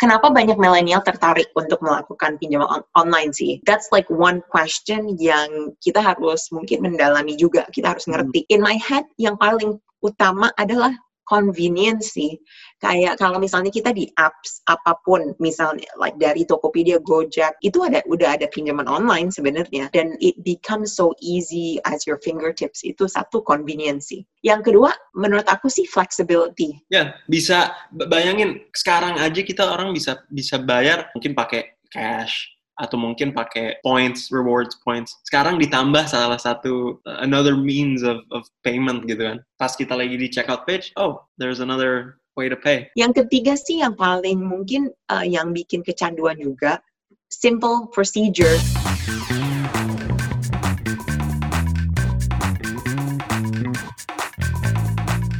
kenapa banyak milenial tertarik untuk melakukan pinjaman on online sih? That's like one question yang kita harus mungkin mendalami juga. Kita harus ngerti. In my head, yang paling utama adalah convenience sih. Kayak kalau misalnya kita di apps apa pun, misalnya like dari Tokopedia, Gojek, itu ada udah ada pinjaman online sebenarnya dan it becomes so easy as your fingertips. Itu satu convenience sih. Yang kedua, menurut aku sih flexibility. Ya, bisa bayangin sekarang aja kita orang bisa bisa bayar mungkin pakai cash atau mungkin pakai points, rewards points. Sekarang ditambah salah satu uh, another means of of payment gitu kan. Pas kita lagi di checkout page, oh, there's another way to pay. Yang ketiga sih yang paling mungkin uh, yang bikin kecanduan juga simple procedure.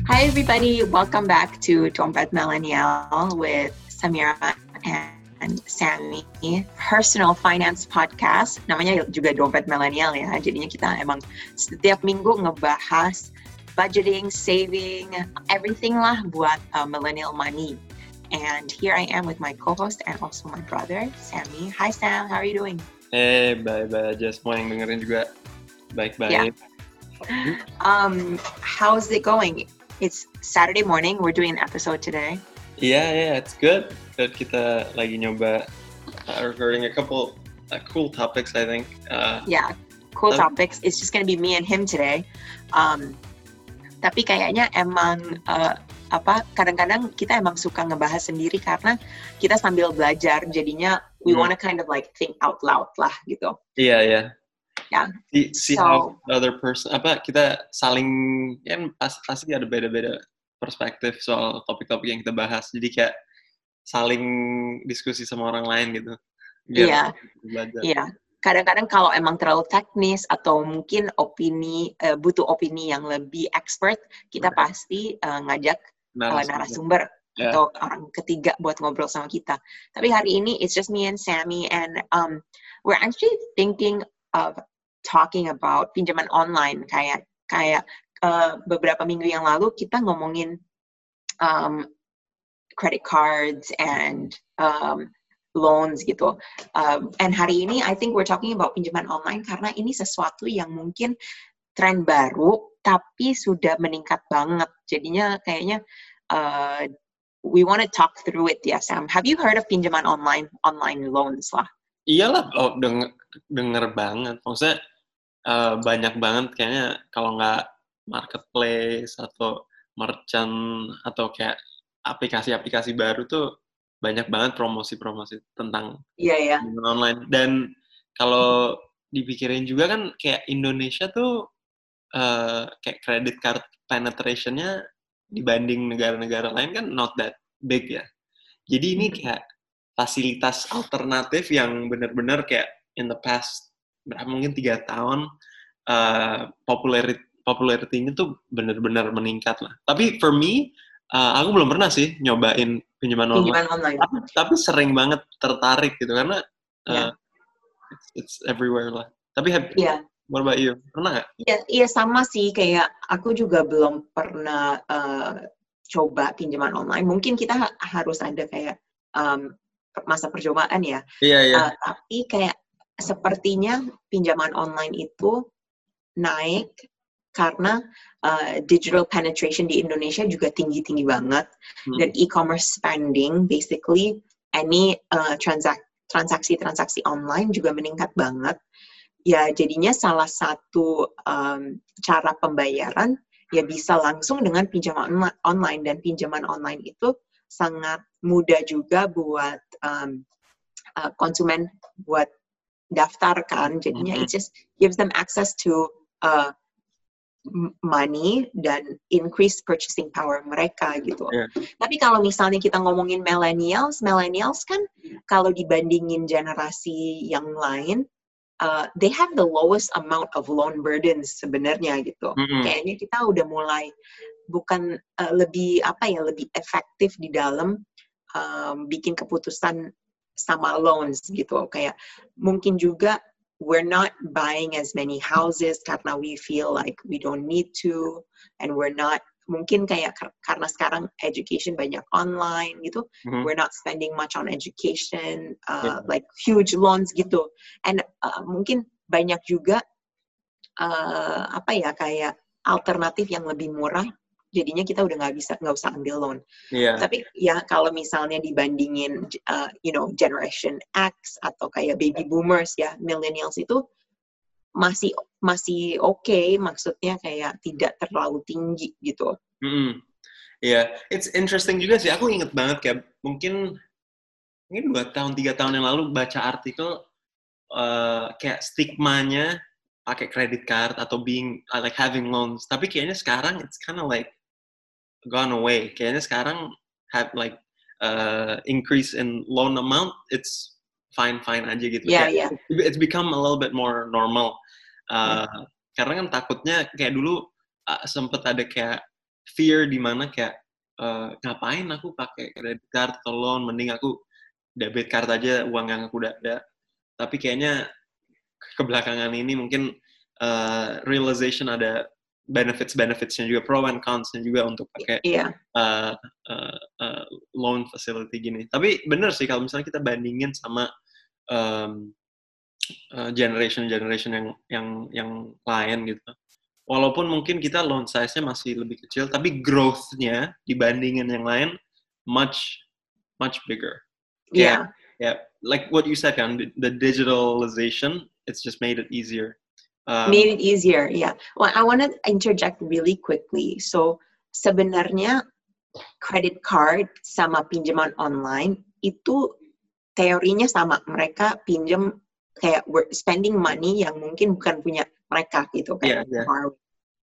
Hi everybody, welcome back to Dompet Millennial with Samira and and Sammy Personal Finance Podcast. Namanya juga Dompet Millennial ya. Jadinya kita emang setiap minggu ngebahas budgeting, saving, everything lah buat uh, millennial money. And here I am with my co-host and also my brother, Sammy. Hi Sam, how are you doing? Eh, bye-bye aja. Semua yang dengerin juga baik-baik. Yeah. Um, how's it going? It's Saturday morning. We're doing an episode today. Yeah, yeah, it's good. Good kita lagi nyoba uh, recording a couple uh, cool topics, I think. Uh, yeah, cool um, topics. It's just gonna be me and him today. Um, tapi kayaknya emang uh, apa kadang-kadang kita emang suka ngebahas sendiri karena kita sambil belajar jadinya we hmm. wanna kind of like think out loud lah gitu. Iya yeah, iya. Yeah. Yeah. See, see so, how the other person apa kita saling kan pas, pasti ada beda-beda perspektif soal topik-topik yang kita bahas. Jadi kayak saling diskusi sama orang lain gitu. Iya. Iya. Kadang-kadang kalau emang terlalu teknis atau mungkin opini uh, butuh opini yang lebih expert, kita pasti uh, ngajak narasumber, uh, narasumber yeah. atau orang ketiga buat ngobrol sama kita. Tapi hari ini it's just me and Sammy and um, we're actually thinking of talking about pinjaman online kayak kayak uh, beberapa minggu yang lalu kita ngomongin um, credit cards and um, loans gitu. Um, and hari ini I think we're talking about pinjaman online karena ini sesuatu yang mungkin tren baru tapi sudah meningkat banget. Jadinya kayaknya uh, we want to talk through it ya Sam. Have you heard of pinjaman online online loans lah? Iyalah, oh denger, denger banget. Maksudnya uh, banyak banget kayaknya kalau nggak marketplace atau merchant atau kayak aplikasi-aplikasi baru tuh banyak banget promosi-promosi tentang yeah, yeah. online dan kalau dipikirin juga kan kayak Indonesia tuh uh, kayak credit card penetrationnya dibanding negara-negara lain kan not that big ya jadi ini hmm. kayak fasilitas alternatif yang benar-benar kayak in the past berapa mungkin tiga tahun uh, popularity popularity-nya tuh benar-benar meningkat lah. Tapi for me, uh, aku belum pernah sih nyobain pinjaman online. Pinjaman online. Tapi, tapi sering banget tertarik gitu karena uh, yeah. it's, it's everywhere lah. Tapi have, yeah. what about you? Pernah nggak? Iya, yeah, iya sama sih. Kayak aku juga belum pernah uh, coba pinjaman online. Mungkin kita ha harus ada kayak um, masa percobaan ya. Iya, yeah, iya. Yeah. Uh, tapi kayak sepertinya pinjaman online itu naik karena uh, digital penetration di Indonesia juga tinggi-tinggi banget hmm. dan e-commerce spending basically any uh, transak transaksi-transaksi online juga meningkat banget ya jadinya salah satu um, cara pembayaran ya bisa langsung dengan pinjaman online dan pinjaman online itu sangat mudah juga buat um, uh, konsumen buat daftarkan jadinya mm -hmm. it just gives them access to uh, money dan increase purchasing power mereka gitu. Yeah. Tapi kalau misalnya kita ngomongin millennials, millennials kan kalau dibandingin generasi yang lain, uh, they have the lowest amount of loan burdens sebenarnya gitu. Mm -hmm. Kayaknya kita udah mulai bukan uh, lebih apa ya lebih efektif di dalam um, bikin keputusan sama loans gitu. Kayak mungkin juga we're not buying as many houses karena we feel like we don't need to and we're not mungkin kayak karena sekarang education banyak online gitu, mm-hmm. we're not spending much on education, uh, yeah. like huge loans gitu, and uh, mungkin banyak juga uh, apa ya kayak alternatif yang lebih murah jadinya kita udah nggak bisa nggak usah ambil loan. Yeah. Tapi ya kalau misalnya dibandingin uh, you know generation X atau kayak baby boomers ya millennials itu masih masih oke okay, maksudnya kayak tidak terlalu tinggi gitu. Mm -hmm. Ya, yeah. it's interesting juga sih. Aku inget banget kayak mungkin mungkin dua tahun tiga tahun yang lalu baca artikel uh, kayak stigmanya pakai credit card atau being uh, like having loans. Tapi kayaknya sekarang it's kind of like gone away. Kayaknya sekarang have like uh, increase in loan amount, it's fine fine aja gitu. Yeah, yeah. It's become a little bit more normal. Uh, yeah. Karena kan takutnya kayak dulu uh, sempet ada kayak fear di mana kayak uh, ngapain aku pakai credit card atau loan, mending aku debit card aja uang yang aku udah ada. Tapi kayaknya kebelakangan ini mungkin uh, realization ada benefits benefitsnya juga pro and consnya juga untuk pakai yeah. uh, uh, uh, loan facility gini. Tapi bener sih kalau misalnya kita bandingin sama um, uh, generation generation yang yang yang lain gitu. Walaupun mungkin kita loan size-nya masih lebih kecil, tapi growth-nya dibandingin yang lain much much bigger. Yeah. Yeah, yeah. like what you said kan, the digitalization, it's just made it easier. Um, Made it easier, yeah. Well, I want to interject really quickly. So sebenarnya credit card sama pinjaman online itu teorinya sama. Mereka pinjam kayak spending money yang mungkin bukan punya mereka gitu kan. Yeah, yeah.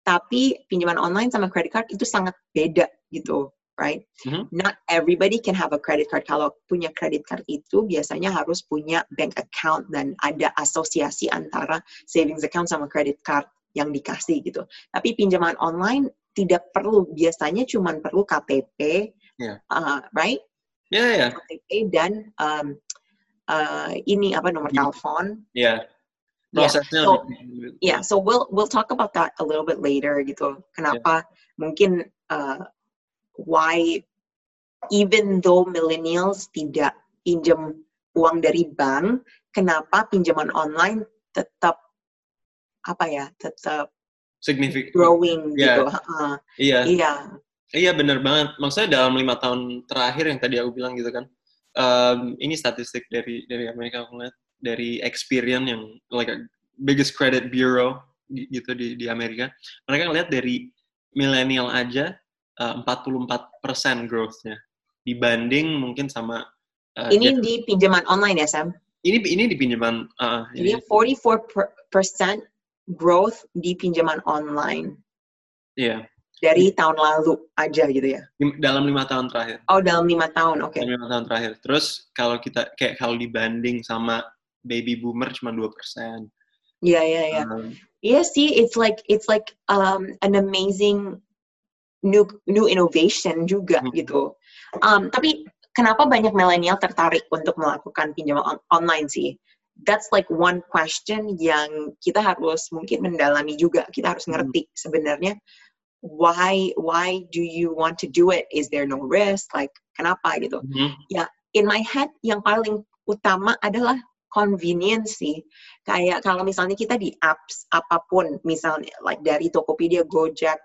Tapi pinjaman online sama credit card itu sangat beda gitu right? Mm-hmm. Not everybody can have a credit card. Kalau punya credit card itu biasanya harus punya bank account dan ada asosiasi antara savings account sama credit card yang dikasih gitu. Tapi pinjaman online tidak perlu. Biasanya cuma perlu KTP, yeah. uh, right? Yeah, yeah. KTP dan um, uh, ini apa nomor mm-hmm. telepon. Yeah. Prosesnya. Yeah. So, yeah, so we'll we'll talk about that a little bit later gitu. Kenapa yeah. mungkin uh, why even though millennials tidak pinjam uang dari bank, kenapa pinjaman online tetap apa ya, tetap significant growing yeah. gitu. Uh, iya. Iya. Iya benar banget. Maksudnya dalam lima tahun terakhir yang tadi aku bilang gitu kan, um, ini statistik dari dari Amerika aku lihat dari Experian yang like biggest credit bureau gitu di di Amerika. Mereka ngeliat dari milenial aja uh, 44% growth-nya dibanding mungkin sama uh, ini di pinjaman online ya Sam? Ini ini di pinjaman uh, ini 44% growth di pinjaman online. Iya. Yeah. Dari tahun lalu aja gitu ya? Dalam lima tahun terakhir. Oh dalam lima tahun, oke. Okay. Dalam lima tahun terakhir. Terus kalau kita kayak kalau dibanding sama baby boomer cuma dua persen. Iya iya iya. Um, iya sih, it's like it's like um, an amazing new new innovation juga hmm. gitu. Um, tapi kenapa banyak milenial tertarik untuk melakukan pinjaman on online sih? That's like one question yang kita harus mungkin mendalami juga. Kita harus hmm. ngerti hmm. sebenarnya why why do you want to do it? Is there no risk? Like kenapa gitu? Hmm. Ya, in my head yang paling utama adalah convenience sih. Kayak kalau misalnya kita di apps apa pun, misalnya like dari Tokopedia, Gojek,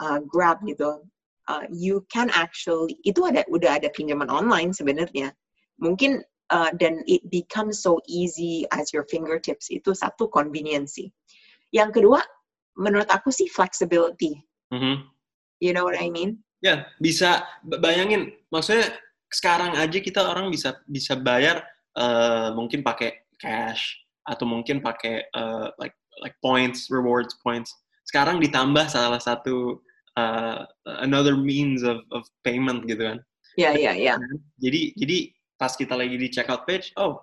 uh, Grab gitu, uh, you can actually itu ada udah ada pinjaman online sebenarnya. Mungkin uh, dan it becomes so easy as your fingertips itu satu convenience. Yang kedua, menurut aku sih flexibility. Mm -hmm. You know what I mean? Ya, yeah, bisa bayangin. Maksudnya sekarang aja kita orang bisa bisa bayar uh, mungkin pakai cash atau mungkin pakai uh, like like points, rewards points sekarang ditambah salah satu uh, another means of of payment gitu kan. Iya yeah, iya yeah, iya. Yeah. Jadi jadi pas kita lagi di checkout page, oh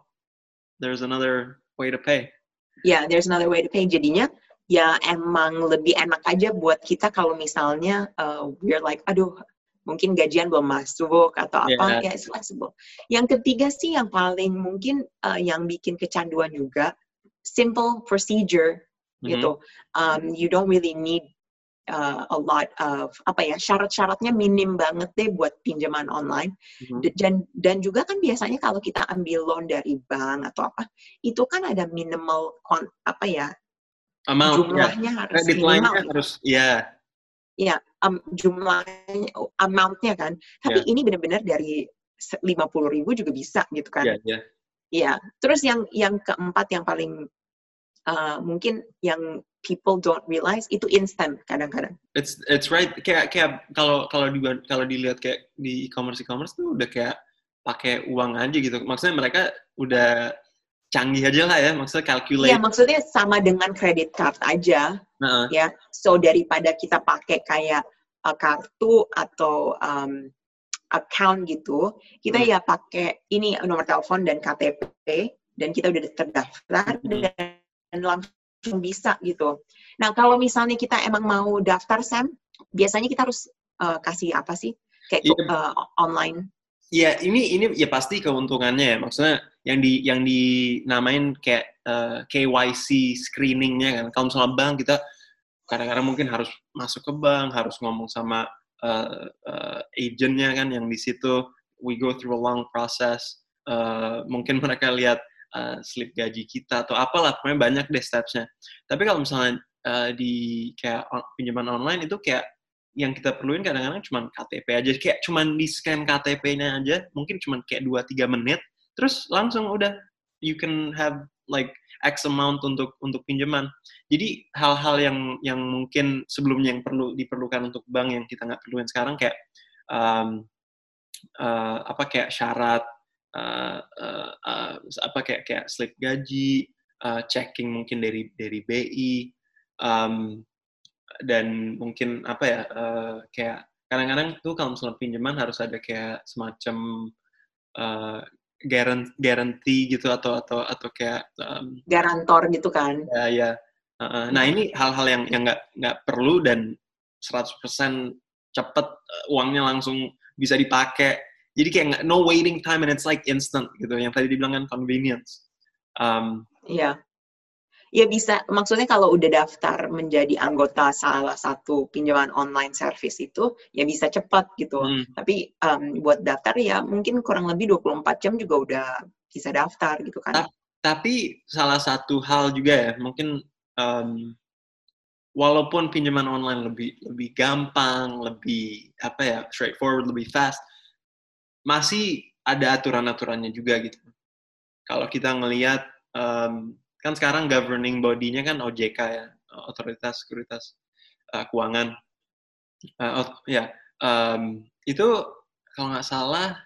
there's another way to pay. Ya, yeah, there's another way to pay. Jadinya ya emang lebih enak aja buat kita kalau misalnya uh, we're like, aduh mungkin gajian belum masuk atau apa, yeah. ya it's flexible. Yang ketiga sih yang paling mungkin uh, yang bikin kecanduan juga, simple procedure gitu. Mm-hmm. Um, you don't really need uh, a lot of apa ya syarat-syaratnya minim banget deh buat pinjaman online Mhm. D- dan dan juga kan biasanya kalau kita ambil loan dari bank atau apa itu kan ada minimal kon, apa ya Amount, ya. jumlahnya harus Credit minimal line-nya harus, ya. ya um, jumlahnya amountnya kan tapi ini benar-benar dari lima puluh ribu juga bisa gitu kan Ya, ya. Iya, terus yang yang keempat yang paling uh, mungkin yang people don't realize itu instant kadang-kadang. It's it's right. Kayak kayak kalau kalau di kalau dilihat kayak di e-commerce e-commerce tuh udah kayak pakai uang aja gitu. Maksudnya mereka udah canggih aja lah ya. Maksudnya calculate. Iya, maksudnya sama dengan credit card aja. Nah, Ya, so daripada kita pakai kayak uh, kartu atau um, account gitu, kita Hmm. ya pakai ini nomor telepon dan KTP dan kita udah terdaftar Hmm. dan langsung bisa gitu. Nah, kalau misalnya kita emang mau daftar Sam, biasanya kita harus uh, kasih apa sih? Kayak Iya. uh, online. ya ini ini ya pasti keuntungannya ya. Maksudnya yang di yang dinamain kayak eh, KYC screeningnya kan. Kalau misalnya bank kita kadang-kadang mungkin harus masuk ke bank, harus ngomong sama uh, uh, agentnya kan yang di situ. We go through a long process. Uh, mungkin mereka lihat uh, slip gaji kita atau apalah, pokoknya banyak deh stepsnya. Tapi kalau misalnya uh, di kayak on- pinjaman online itu kayak yang kita perluin kadang-kadang cuma KTP aja, kayak cuma di scan KTP-nya aja, mungkin cuma kayak 2-3 menit, terus langsung udah you can have like X amount untuk untuk pinjaman. Jadi hal-hal yang yang mungkin sebelumnya yang perlu diperlukan untuk bank yang kita nggak perluin sekarang kayak um, uh, apa kayak syarat uh, uh, uh, apa kayak kayak slip gaji, uh, checking mungkin dari dari BI um, dan mungkin apa ya uh, kayak kadang-kadang tuh kalau misalnya pinjaman harus ada kayak semacam uh, guarantee gitu atau atau atau kayak um, Garantor gitu kan. ya ya Uh, uh, nah ini hal-hal yang yang nggak nggak perlu dan 100% cepet uh, uangnya langsung bisa dipakai jadi kayak nggak- no waiting time and it's like instant gitu yang tadi dibilang kan convenience um, Iya. Ya bisa, maksudnya kalau udah daftar menjadi anggota salah satu pinjaman online service itu, ya bisa cepat gitu. hmm, Tapi um, buat daftar ya mungkin kurang lebih 24 jam juga udah bisa daftar gitu kan. Ah. tapi salah satu hal juga ya mungkin um, walaupun pinjaman online lebih lebih gampang lebih apa ya straightforward lebih fast masih ada aturan-aturannya juga gitu kalau kita ngelihat um, kan sekarang governing body-nya kan OJK ya otoritas sekuritas uh, keuangan Uh, ot- ya um, itu kalau nggak salah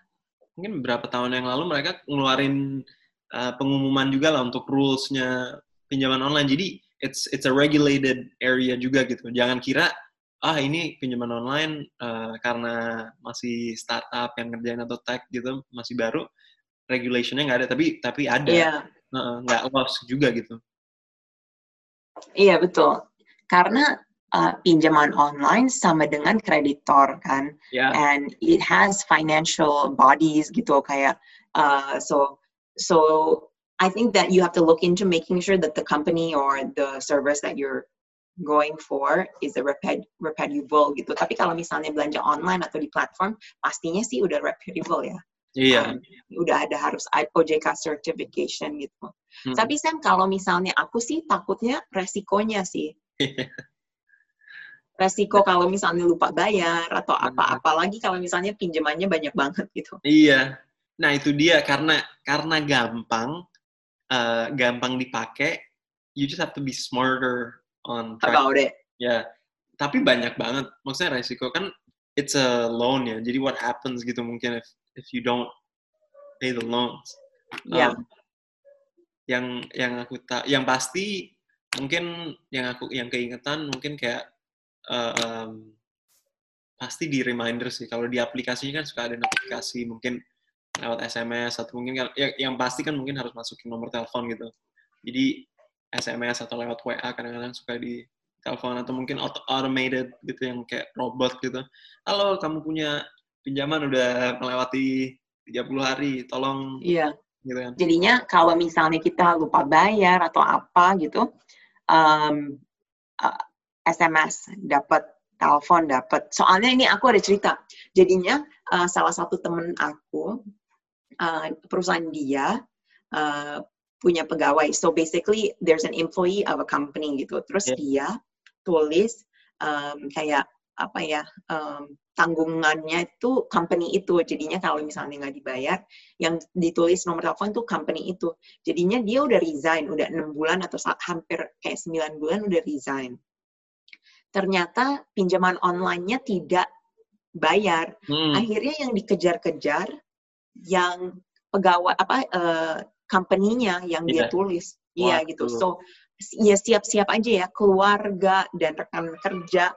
mungkin beberapa tahun yang lalu mereka ngeluarin uh, pengumuman juga lah untuk rules-nya pinjaman online. Jadi it's it's a regulated area juga gitu. Jangan kira ah ini pinjaman online uh, karena masih startup yang ngerjain atau tech gitu masih baru regulationnya nggak ada tapi tapi ada Iya, Uh, nggak lost juga gitu. iya betul. Karena uh, pinjaman online sama dengan kreditor kan. Ya and it has financial bodies gitu kayak uh, so so I think that you have to look into making sure that the company or the service that you're going for is a reputable gitu. Tapi kalau misalnya belanja online atau di platform, pastinya sih udah reputable ya. iya. Um, udah ada harus OJK certification gitu. Hmm. Tapi Sam, kalau misalnya aku sih takutnya resikonya sih. Resiko kalau misalnya lupa bayar atau apa, apalagi kalau misalnya pinjamannya banyak banget gitu. Iya. Nah, itu dia karena karena gampang eh, gampang dipakai, you just have to be smarter on track. About it. Ya. Tapi banyak banget. Maksudnya resiko kan it's a loan ya. Jadi what happens gitu mungkin if if you don't pay the loans. Ya. Um, yang yang aku tak yang pasti mungkin yang aku yang keingetan mungkin kayak eh, em, pasti di reminder sih kalau di aplikasinya kan suka ada notifikasi mungkin lewat SMS atau mungkin kan ya, yang pasti kan mungkin harus masukin nomor telepon gitu jadi SMS atau lewat WA kadang-kadang suka di telepon atau mungkin auto automated gitu yang kayak robot gitu halo kamu punya pinjaman udah melewati 30 hari tolong Iya. gitu kan Jadinya kalau misalnya kita lupa bayar atau apa gitu, um, uh, SMS dapat telepon dapat. Soalnya ini aku ada cerita. Jadinya uh, salah satu temen aku uh, perusahaan dia uh, punya pegawai. So basically there's an employee of a company gitu. Terus yeah. dia tulis um, kayak apa ya um, tanggungannya itu company itu jadinya kalau misalnya nggak dibayar yang ditulis nomor telepon tuh company itu jadinya dia udah resign udah enam bulan atau hampir kayak sembilan bulan udah resign ternyata pinjaman online-nya tidak bayar. Hmm. Akhirnya yang dikejar-kejar yang pegawai apa uh, company-nya yang yeah. dia tulis. Iya gitu. So ya siap-siap aja ya keluarga dan rekan kerja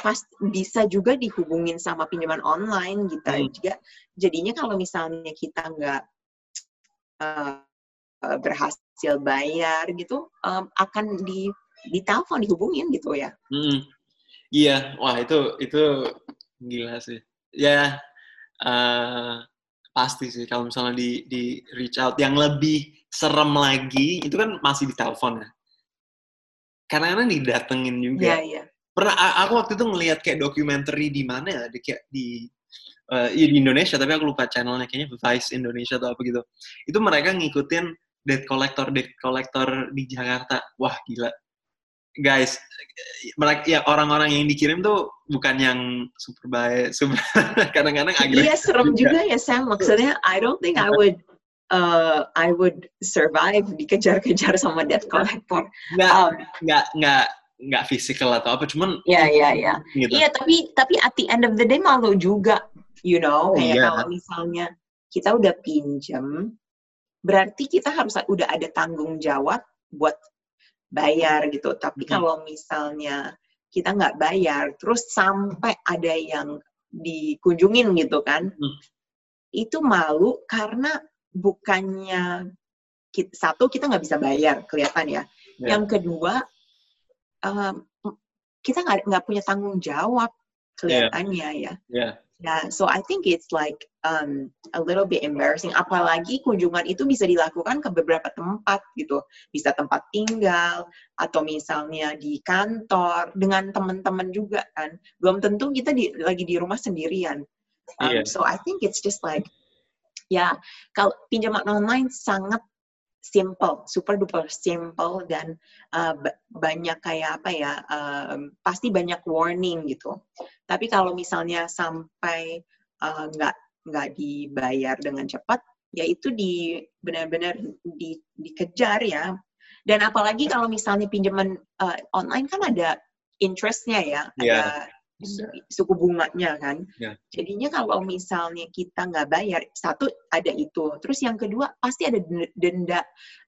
pas bisa juga dihubungin sama pinjaman online gitu hmm. juga jadinya kalau misalnya kita nggak uh, berhasil bayar gitu um, akan di di telepon dihubungin gitu ya. Hmm. Iya, wah itu itu gila sih. Ya uh, pasti sih kalau misalnya di di reach out yang lebih serem lagi itu kan masih di telepon ya. Karena kadang didatengin juga. Iya, iya. Pernah aku waktu itu ngelihat kayak dokumenter di mana ya, di kayak di uh, ya di Indonesia tapi aku lupa channelnya kayaknya Vice Indonesia atau apa gitu. Itu mereka ngikutin debt collector debt collector di Jakarta. Wah, gila guys mereka ya orang-orang yang dikirim tuh bukan yang super baik super kadang-kadang agresif iya serem juga. juga ya Sam maksudnya I don't think I would uh, I would survive dikejar-kejar sama debt collector nggak um, nggak nggak nggak fisikal atau apa cuman iya iya iya gitu. iya tapi tapi at the end of the day malu juga you know oh, kayak yeah. kalau misalnya kita udah pinjam berarti kita harus udah ada tanggung jawab buat bayar gitu. Tapi hmm. kalau misalnya kita nggak bayar, terus sampai ada yang dikunjungin gitu kan, hmm. itu malu karena bukannya kita, satu kita nggak bisa bayar kelihatan ya. Yeah. Yang kedua um, kita nggak punya tanggung jawab kelihatannya yeah. ya. Yeah. Yeah, so I think it's like um, a little bit embarrassing. Apalagi kunjungan itu bisa dilakukan ke beberapa tempat gitu, bisa tempat tinggal atau misalnya di kantor dengan teman-teman juga kan. Belum tentu kita di, lagi di rumah sendirian. Um, yeah. So I think it's just like ya yeah, kalau pinjaman online sangat simple, super duper simple dan uh, banyak kayak apa ya, um, pasti banyak warning gitu. Tapi kalau misalnya sampai uh, nggak nggak dibayar dengan cepat, ya itu di benar-benar di, dikejar ya. Dan apalagi kalau misalnya pinjaman uh, online kan ada interestnya ya, yeah. ada suku bunganya kan. Yeah. Jadinya kalau misalnya kita nggak bayar, satu ada itu. Terus yang kedua pasti ada denda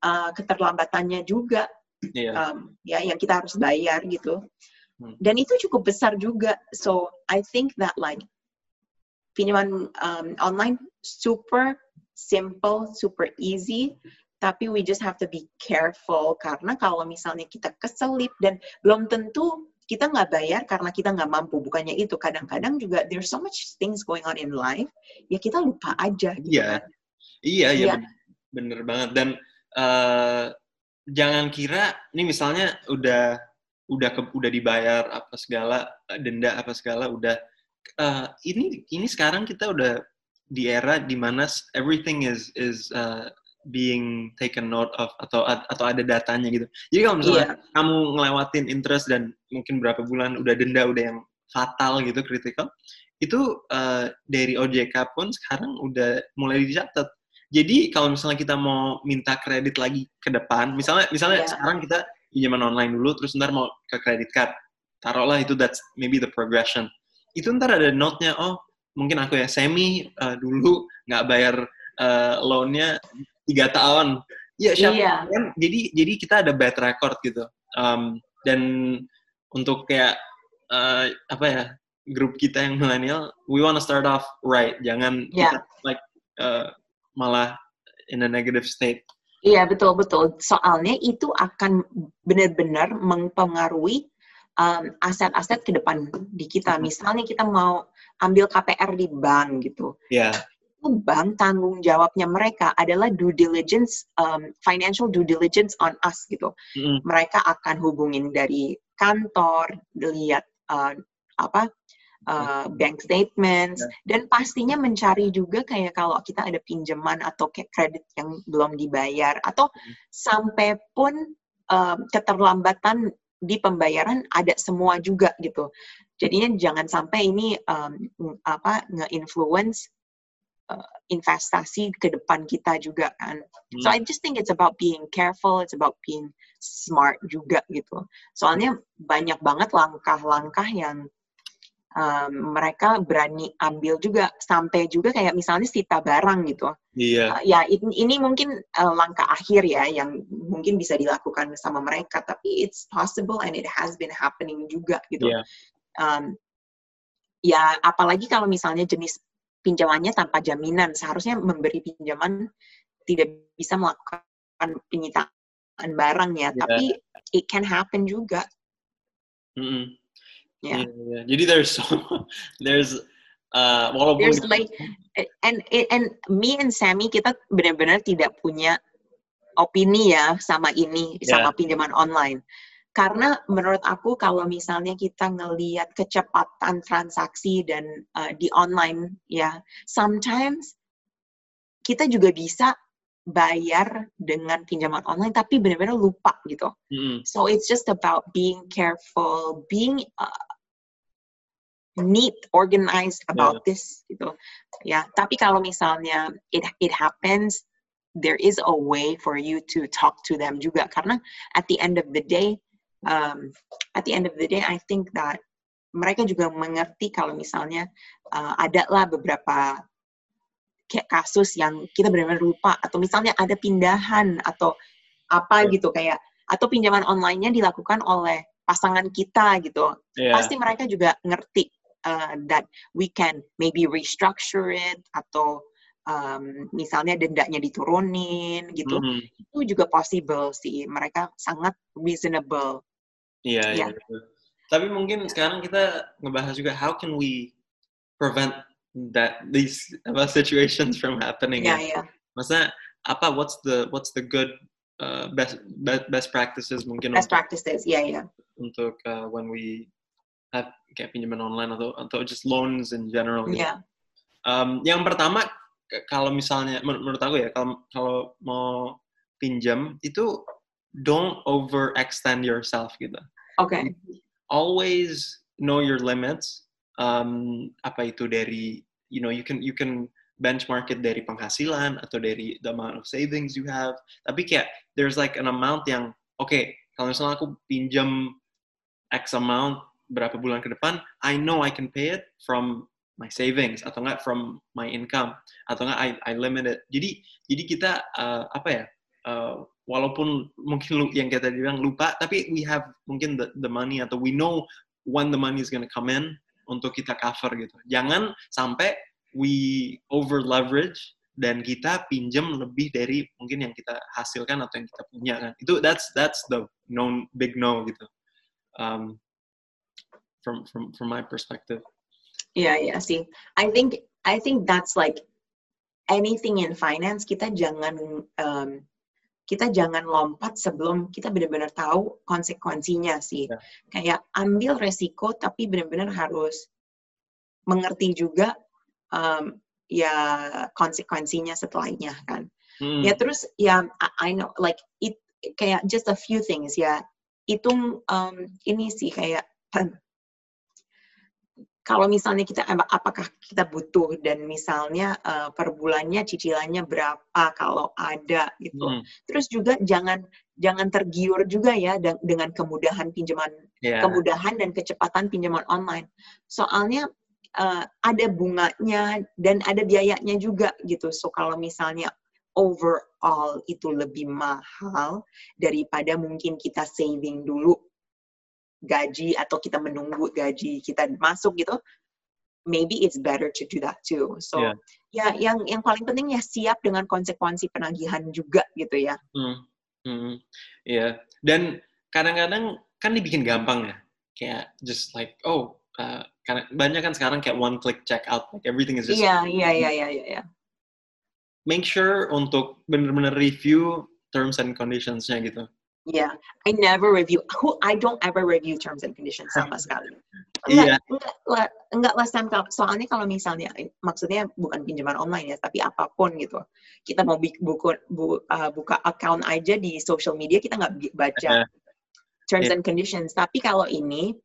uh, keterlambatannya juga. Yeah. Um, ya yang kita harus bayar gitu. Hmm. Dan itu cukup besar juga. So I think that like pinjaman um, online super simple, super easy tapi we just have to be careful karena kalau misalnya kita keselip dan belum tentu kita nggak bayar karena kita nggak mampu bukannya itu kadang-kadang juga there's so much things going on in life ya kita lupa aja gitu iya kan. iya iya ya. bener, banget dan uh, jangan kira ini misalnya udah udah ke, udah dibayar apa segala denda apa segala udah uh, ini ini sekarang kita udah di era di mana everything is is uh, being taken note of atau atau ada datanya gitu. Jadi kalau misalnya yeah. kamu ngelewatin interest dan mungkin berapa bulan udah denda udah yang fatal gitu kritikal, itu uh, dari OJK pun sekarang udah mulai dicatat. Jadi kalau misalnya kita mau minta kredit lagi ke depan, misalnya misalnya yeah. sekarang kita pinjaman online dulu, terus ntar mau ke kredit card, taruhlah itu that's maybe the progression. Itu ntar ada note-nya, oh mungkin aku ya semi uh, dulu nggak bayar uh, loan-nya tiga tahun ya siapa iya. kan jadi jadi kita ada bad record gitu um, dan untuk kayak uh, apa ya grup kita yang milenial we wanna start off right jangan yeah. kita, like uh, malah in a negative state iya betul betul soalnya itu akan benar-benar mempengaruhi um, aset-aset ke depan di kita. Mm-hmm. Misalnya kita mau ambil KPR di bank gitu. Yeah bank tanggung jawabnya mereka adalah due diligence, um, financial due diligence on us gitu. Mm. Mereka akan hubungin dari kantor, lihat uh, apa uh, bank statements Yeah. dan pastinya mencari juga kayak kalau kita ada pinjaman atau kayak kredit yang belum dibayar atau sampai pun um, keterlambatan di pembayaran ada semua juga gitu. Jadinya jangan sampai ini um, apa nge-influence uh, investasi ke depan kita juga kan. So Hmm. I just think it's about being careful, it's about being smart juga gitu. Soalnya banyak banget langkah-langkah yang um, mereka berani ambil juga sampai juga kayak misalnya sita barang gitu. Iya. Uh, ya ini, ini mungkin uh, langkah akhir ya yang mungkin bisa dilakukan sama mereka tapi it's possible and it has been happening juga gitu. Iya. Um, ya apalagi kalau misalnya jenis pinjamannya tanpa jaminan seharusnya memberi pinjaman tidak bisa melakukan penyitaan barang ya Iya. tapi it can happen juga Mm-mm. ya. Iya, iya. Jadi there's so there's uh, walaupun There's like and and me and Sammy kita benar-benar tidak punya opini ya sama ini Yeah. sama pinjaman online. Karena menurut aku kalau misalnya kita ngelihat kecepatan transaksi dan uh, di online ya, sometimes kita juga bisa bayar dengan pinjaman online tapi benar-benar lupa gitu. Mm-mm. So it's just about being careful, being uh, neat, organized about this gitu. Ya, tapi kalau misalnya it it happens, there is a way for you to talk to them juga karena at the end of the day, um, at the end of the day, I think that mereka juga mengerti kalau misalnya uh, ada lah beberapa kayak kasus yang kita benar-benar lupa atau misalnya ada pindahan atau apa Iya. gitu kayak atau pinjaman online-nya dilakukan oleh pasangan kita gitu Iya. pasti mereka juga ngerti uh, that we can maybe restructure it atau um, misalnya dendanya diturunin gitu Mhm. itu juga possible sih mereka sangat reasonable Iya, iya. Iya. betul. Tapi mungkin sekarang kita ngebahas juga how can we prevent that these apa, situations from happening ya ya. ya Maksudnya apa what's the what's the good uh, best best best practices mungkin best untuk practices ya ya untuk uh, when we have kayak pinjaman online atau atau just loans in general. gitu. ya Um, yang pertama kalau misalnya men- menurut aku ya kalau kalau mau pinjam itu don't overextend yourself gitu. Oke Always know your limits. Um, apa itu dari you know you can you can benchmark it dari penghasilan atau dari the amount of savings you have. Tapi kayak there's like an amount yang oke kalau misalnya aku pinjam X amount berapa bulan ke depan, I know I can pay it from my savings atau enggak from my income atau enggak I, I limit it. Jadi jadi kita uh, apa ya? uh, walaupun mungkin lu yang kita bilang lupa, tapi we have mungkin the, the money atau we know when the money is gonna come in untuk kita cover gitu. Jangan sampai we over leverage dan kita pinjam lebih dari mungkin yang kita hasilkan atau yang kita punya kan. Itu that's that's the known big no gitu. Um, from from from my perspective. Iya, iya sih. I think I think that's like anything in finance kita jangan um, kita jangan lompat sebelum kita benar-benar tahu konsekuensinya sih. Ya. Kayak ambil resiko tapi benar-benar harus mengerti juga um, ya konsekuensinya setelahnya kan. Hmm. Ya terus ya I, I know like it kayak just a few things ya. Itu um, ini sih kayak kalau misalnya kita ap- apakah kita butuh dan misalnya uh, per bulannya cicilannya berapa kalau ada gitu. Hmm. Terus juga jangan jangan tergiur juga ya de- dengan kemudahan pinjaman Ya. kemudahan dan kecepatan pinjaman online. Soalnya uh, ada bunganya dan ada biayanya juga gitu. So kalau misalnya overall itu lebih mahal daripada mungkin kita saving dulu gaji atau kita menunggu gaji kita masuk gitu, maybe it's better to do that too. So Yeah. ya yang yang paling penting ya siap dengan konsekuensi penagihan juga gitu ya. Hmm. Hmm. Iya. Dan kadang-kadang kan dibikin gampang ya. Kayak just like oh uh, karena banyak kan sekarang kayak one click check out like everything is just Iya iya iya iya iya. iya. make sure untuk bener-bener review terms and conditions-nya gitu. Yeah, I never review. Who I don't ever review terms and conditions sama sekali. Enggak, Iya. enggak, lah, enggak Sam. Kalau- Soalnya kalau misalnya, maksudnya bukan pinjaman online ya, tapi apa pun gitu. Kita mau buku, bu, uh, buka account aja di social media, kita nggak baca Eh, terms iya. and conditions. Tapi kalau ini,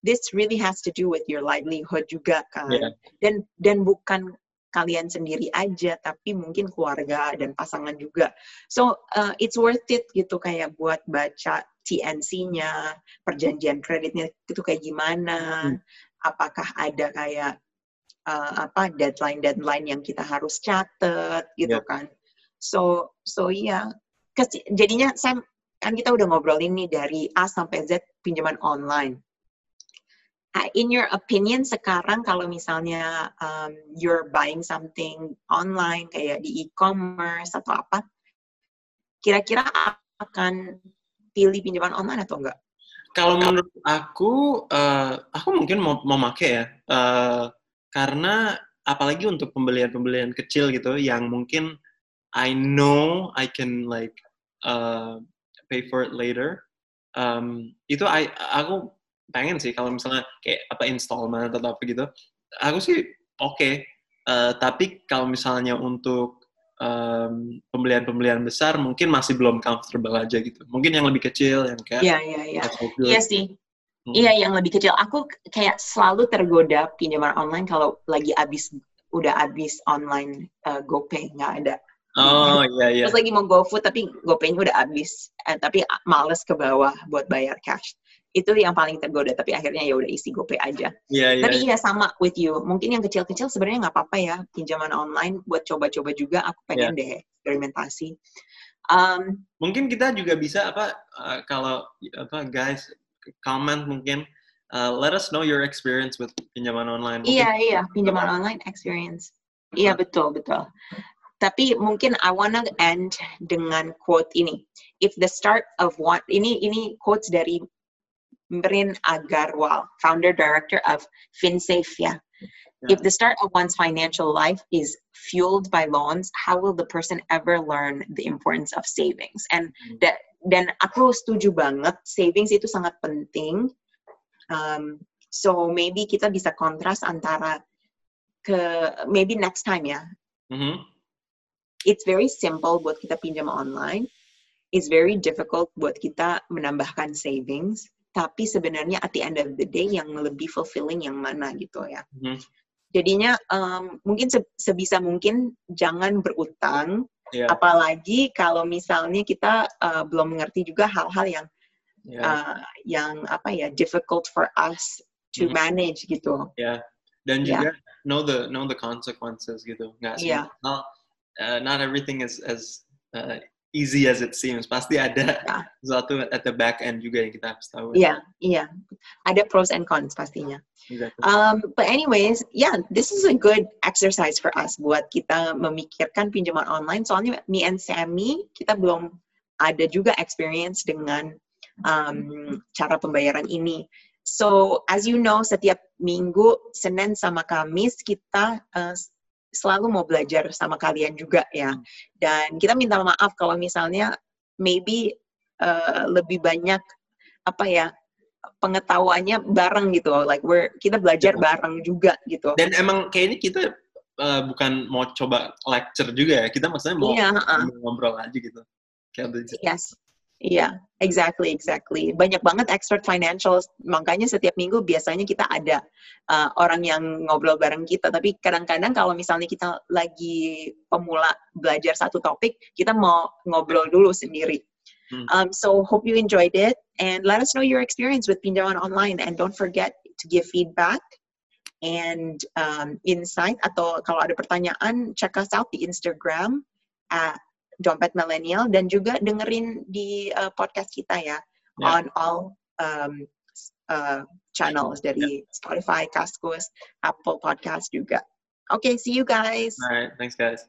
this really has to do with your livelihood juga kan. Iya. Dan dan bukan kalian sendiri aja, tapi mungkin keluarga dan pasangan juga. So uh, it's worth it gitu kayak buat baca TNC-nya, perjanjian kreditnya itu kayak gimana, Hmm. apakah ada kayak uh, apa deadline-deadline yang kita harus catat gitu Yeah. kan. So so iya, Kes- jadinya Sam kan kita udah ngobrolin nih dari A sampai Z pinjaman online. Uh, in your opinion sekarang kalau misalnya um, you're buying something online kayak di e-commerce atau apa, kira-kira akan pilih pinjaman online atau enggak? Kalau menurut aku, eh, aku mungkin mau make ya, eh, karena apalagi untuk pembelian-pembelian kecil gitu, yang mungkin I know I can like uh, pay for it later. Um, itu I, aku pengen sih kalau misalnya kayak apa installment atau apa gitu, aku sih oke. Eh, tapi kalau misalnya untuk em, pembelian-pembelian besar mungkin masih belum comfortable aja gitu. Mungkin yang lebih kecil yang kayak Iya, iya, iya. Iya sih. Hmm. Iya, yang lebih kecil. Aku kayak selalu tergoda pinjaman online kalau lagi abis udah abis online uh, GoPay nggak ada. Oh iya iya. Terus lagi mau GoFood tapi GoPay-nya udah abis, eh, tapi males ke bawah buat bayar cash. Itu yang paling tergoda. Tapi akhirnya ya udah isi GoPay aja. Iya iya. Tapi iya sama with you. Mungkin yang kecil-kecil sebenarnya nggak apa-apa ya pinjaman online buat coba-coba juga. Aku pengen Iya. deh eksperimentasi. Um, Mungkin kita juga bisa apa uh, kalau apa guys comment mungkin uh, let us know your experience with pinjaman online. Mungkin- Iya, iya, pinjaman online experience. Iya, betul, betul. Tapi mungkin I wanna end dengan quote ini. If the start of one, ini ini quotes dari Mrin Agarwal, founder director of FinSafe ya. If the start of one's financial life is fueled by loans, how will the person ever learn the importance of savings? And Hmm. that, dan aku setuju banget, savings itu sangat penting. Um, so maybe kita bisa kontras antara ke maybe next time ya. Mhm. It's very simple buat kita pinjam online. It's very difficult buat kita menambahkan savings. Tapi sebenarnya at the end of the day yang lebih fulfilling yang mana gitu ya. Mhm. Jadinya um, mungkin se- sebisa mungkin jangan berutang, Iya. apalagi kalau misalnya kita uh, belum mengerti juga hal-hal yang Iya. uh, yang apa ya difficult for us to Mhm. manage gitu. Iya. Dan Iya. juga know the know the consequences gitu. Nggak Iya. semua hal, uh, not everything is as uh, easy as it seems. Pasti ada Iya. sesuatu at the back end juga yang kita harus tahu. Iya, iya. Ada pros and cons pastinya. Exactly. Um, but anyways, yeah, this is a good exercise for us buat kita memikirkan pinjaman online. Soalnya me and Sammy kita belum ada juga experience dengan um, cara pembayaran ini. So as you know, setiap minggu Senin sama Kamis kita uh, selalu mau belajar sama kalian juga ya. Dan kita minta maaf kalau misalnya maybe uh, lebih banyak apa ya pengetahuannya bareng gitu like we're kita belajar bareng juga gitu Dan emang kayaknya kita uh, bukan mau coba lecture juga ya. Kita maksudnya mau iya heeh. ngobrol aja gitu. Kayak yes iya exactly exactly. Banyak banget expert financial makanya setiap minggu biasanya kita ada uh, orang yang ngobrol bareng kita. Tapi kadang-kadang kalau misalnya kita lagi pemula belajar satu topik kita mau ngobrol dulu sendiri. Hmm. um, so hope you enjoyed it. And let us know your experience with pinjaman online. And don't forget to give feedback and um, insight. Atau kalau ada pertanyaan check us out di Instagram at dompet millennial dan juga dengerin di uh, podcast kita ya Ya. on all um, uh, channels dari Spotify, Kaskus, Apple Podcast juga. Okay, see you guys. Alright, thanks guys.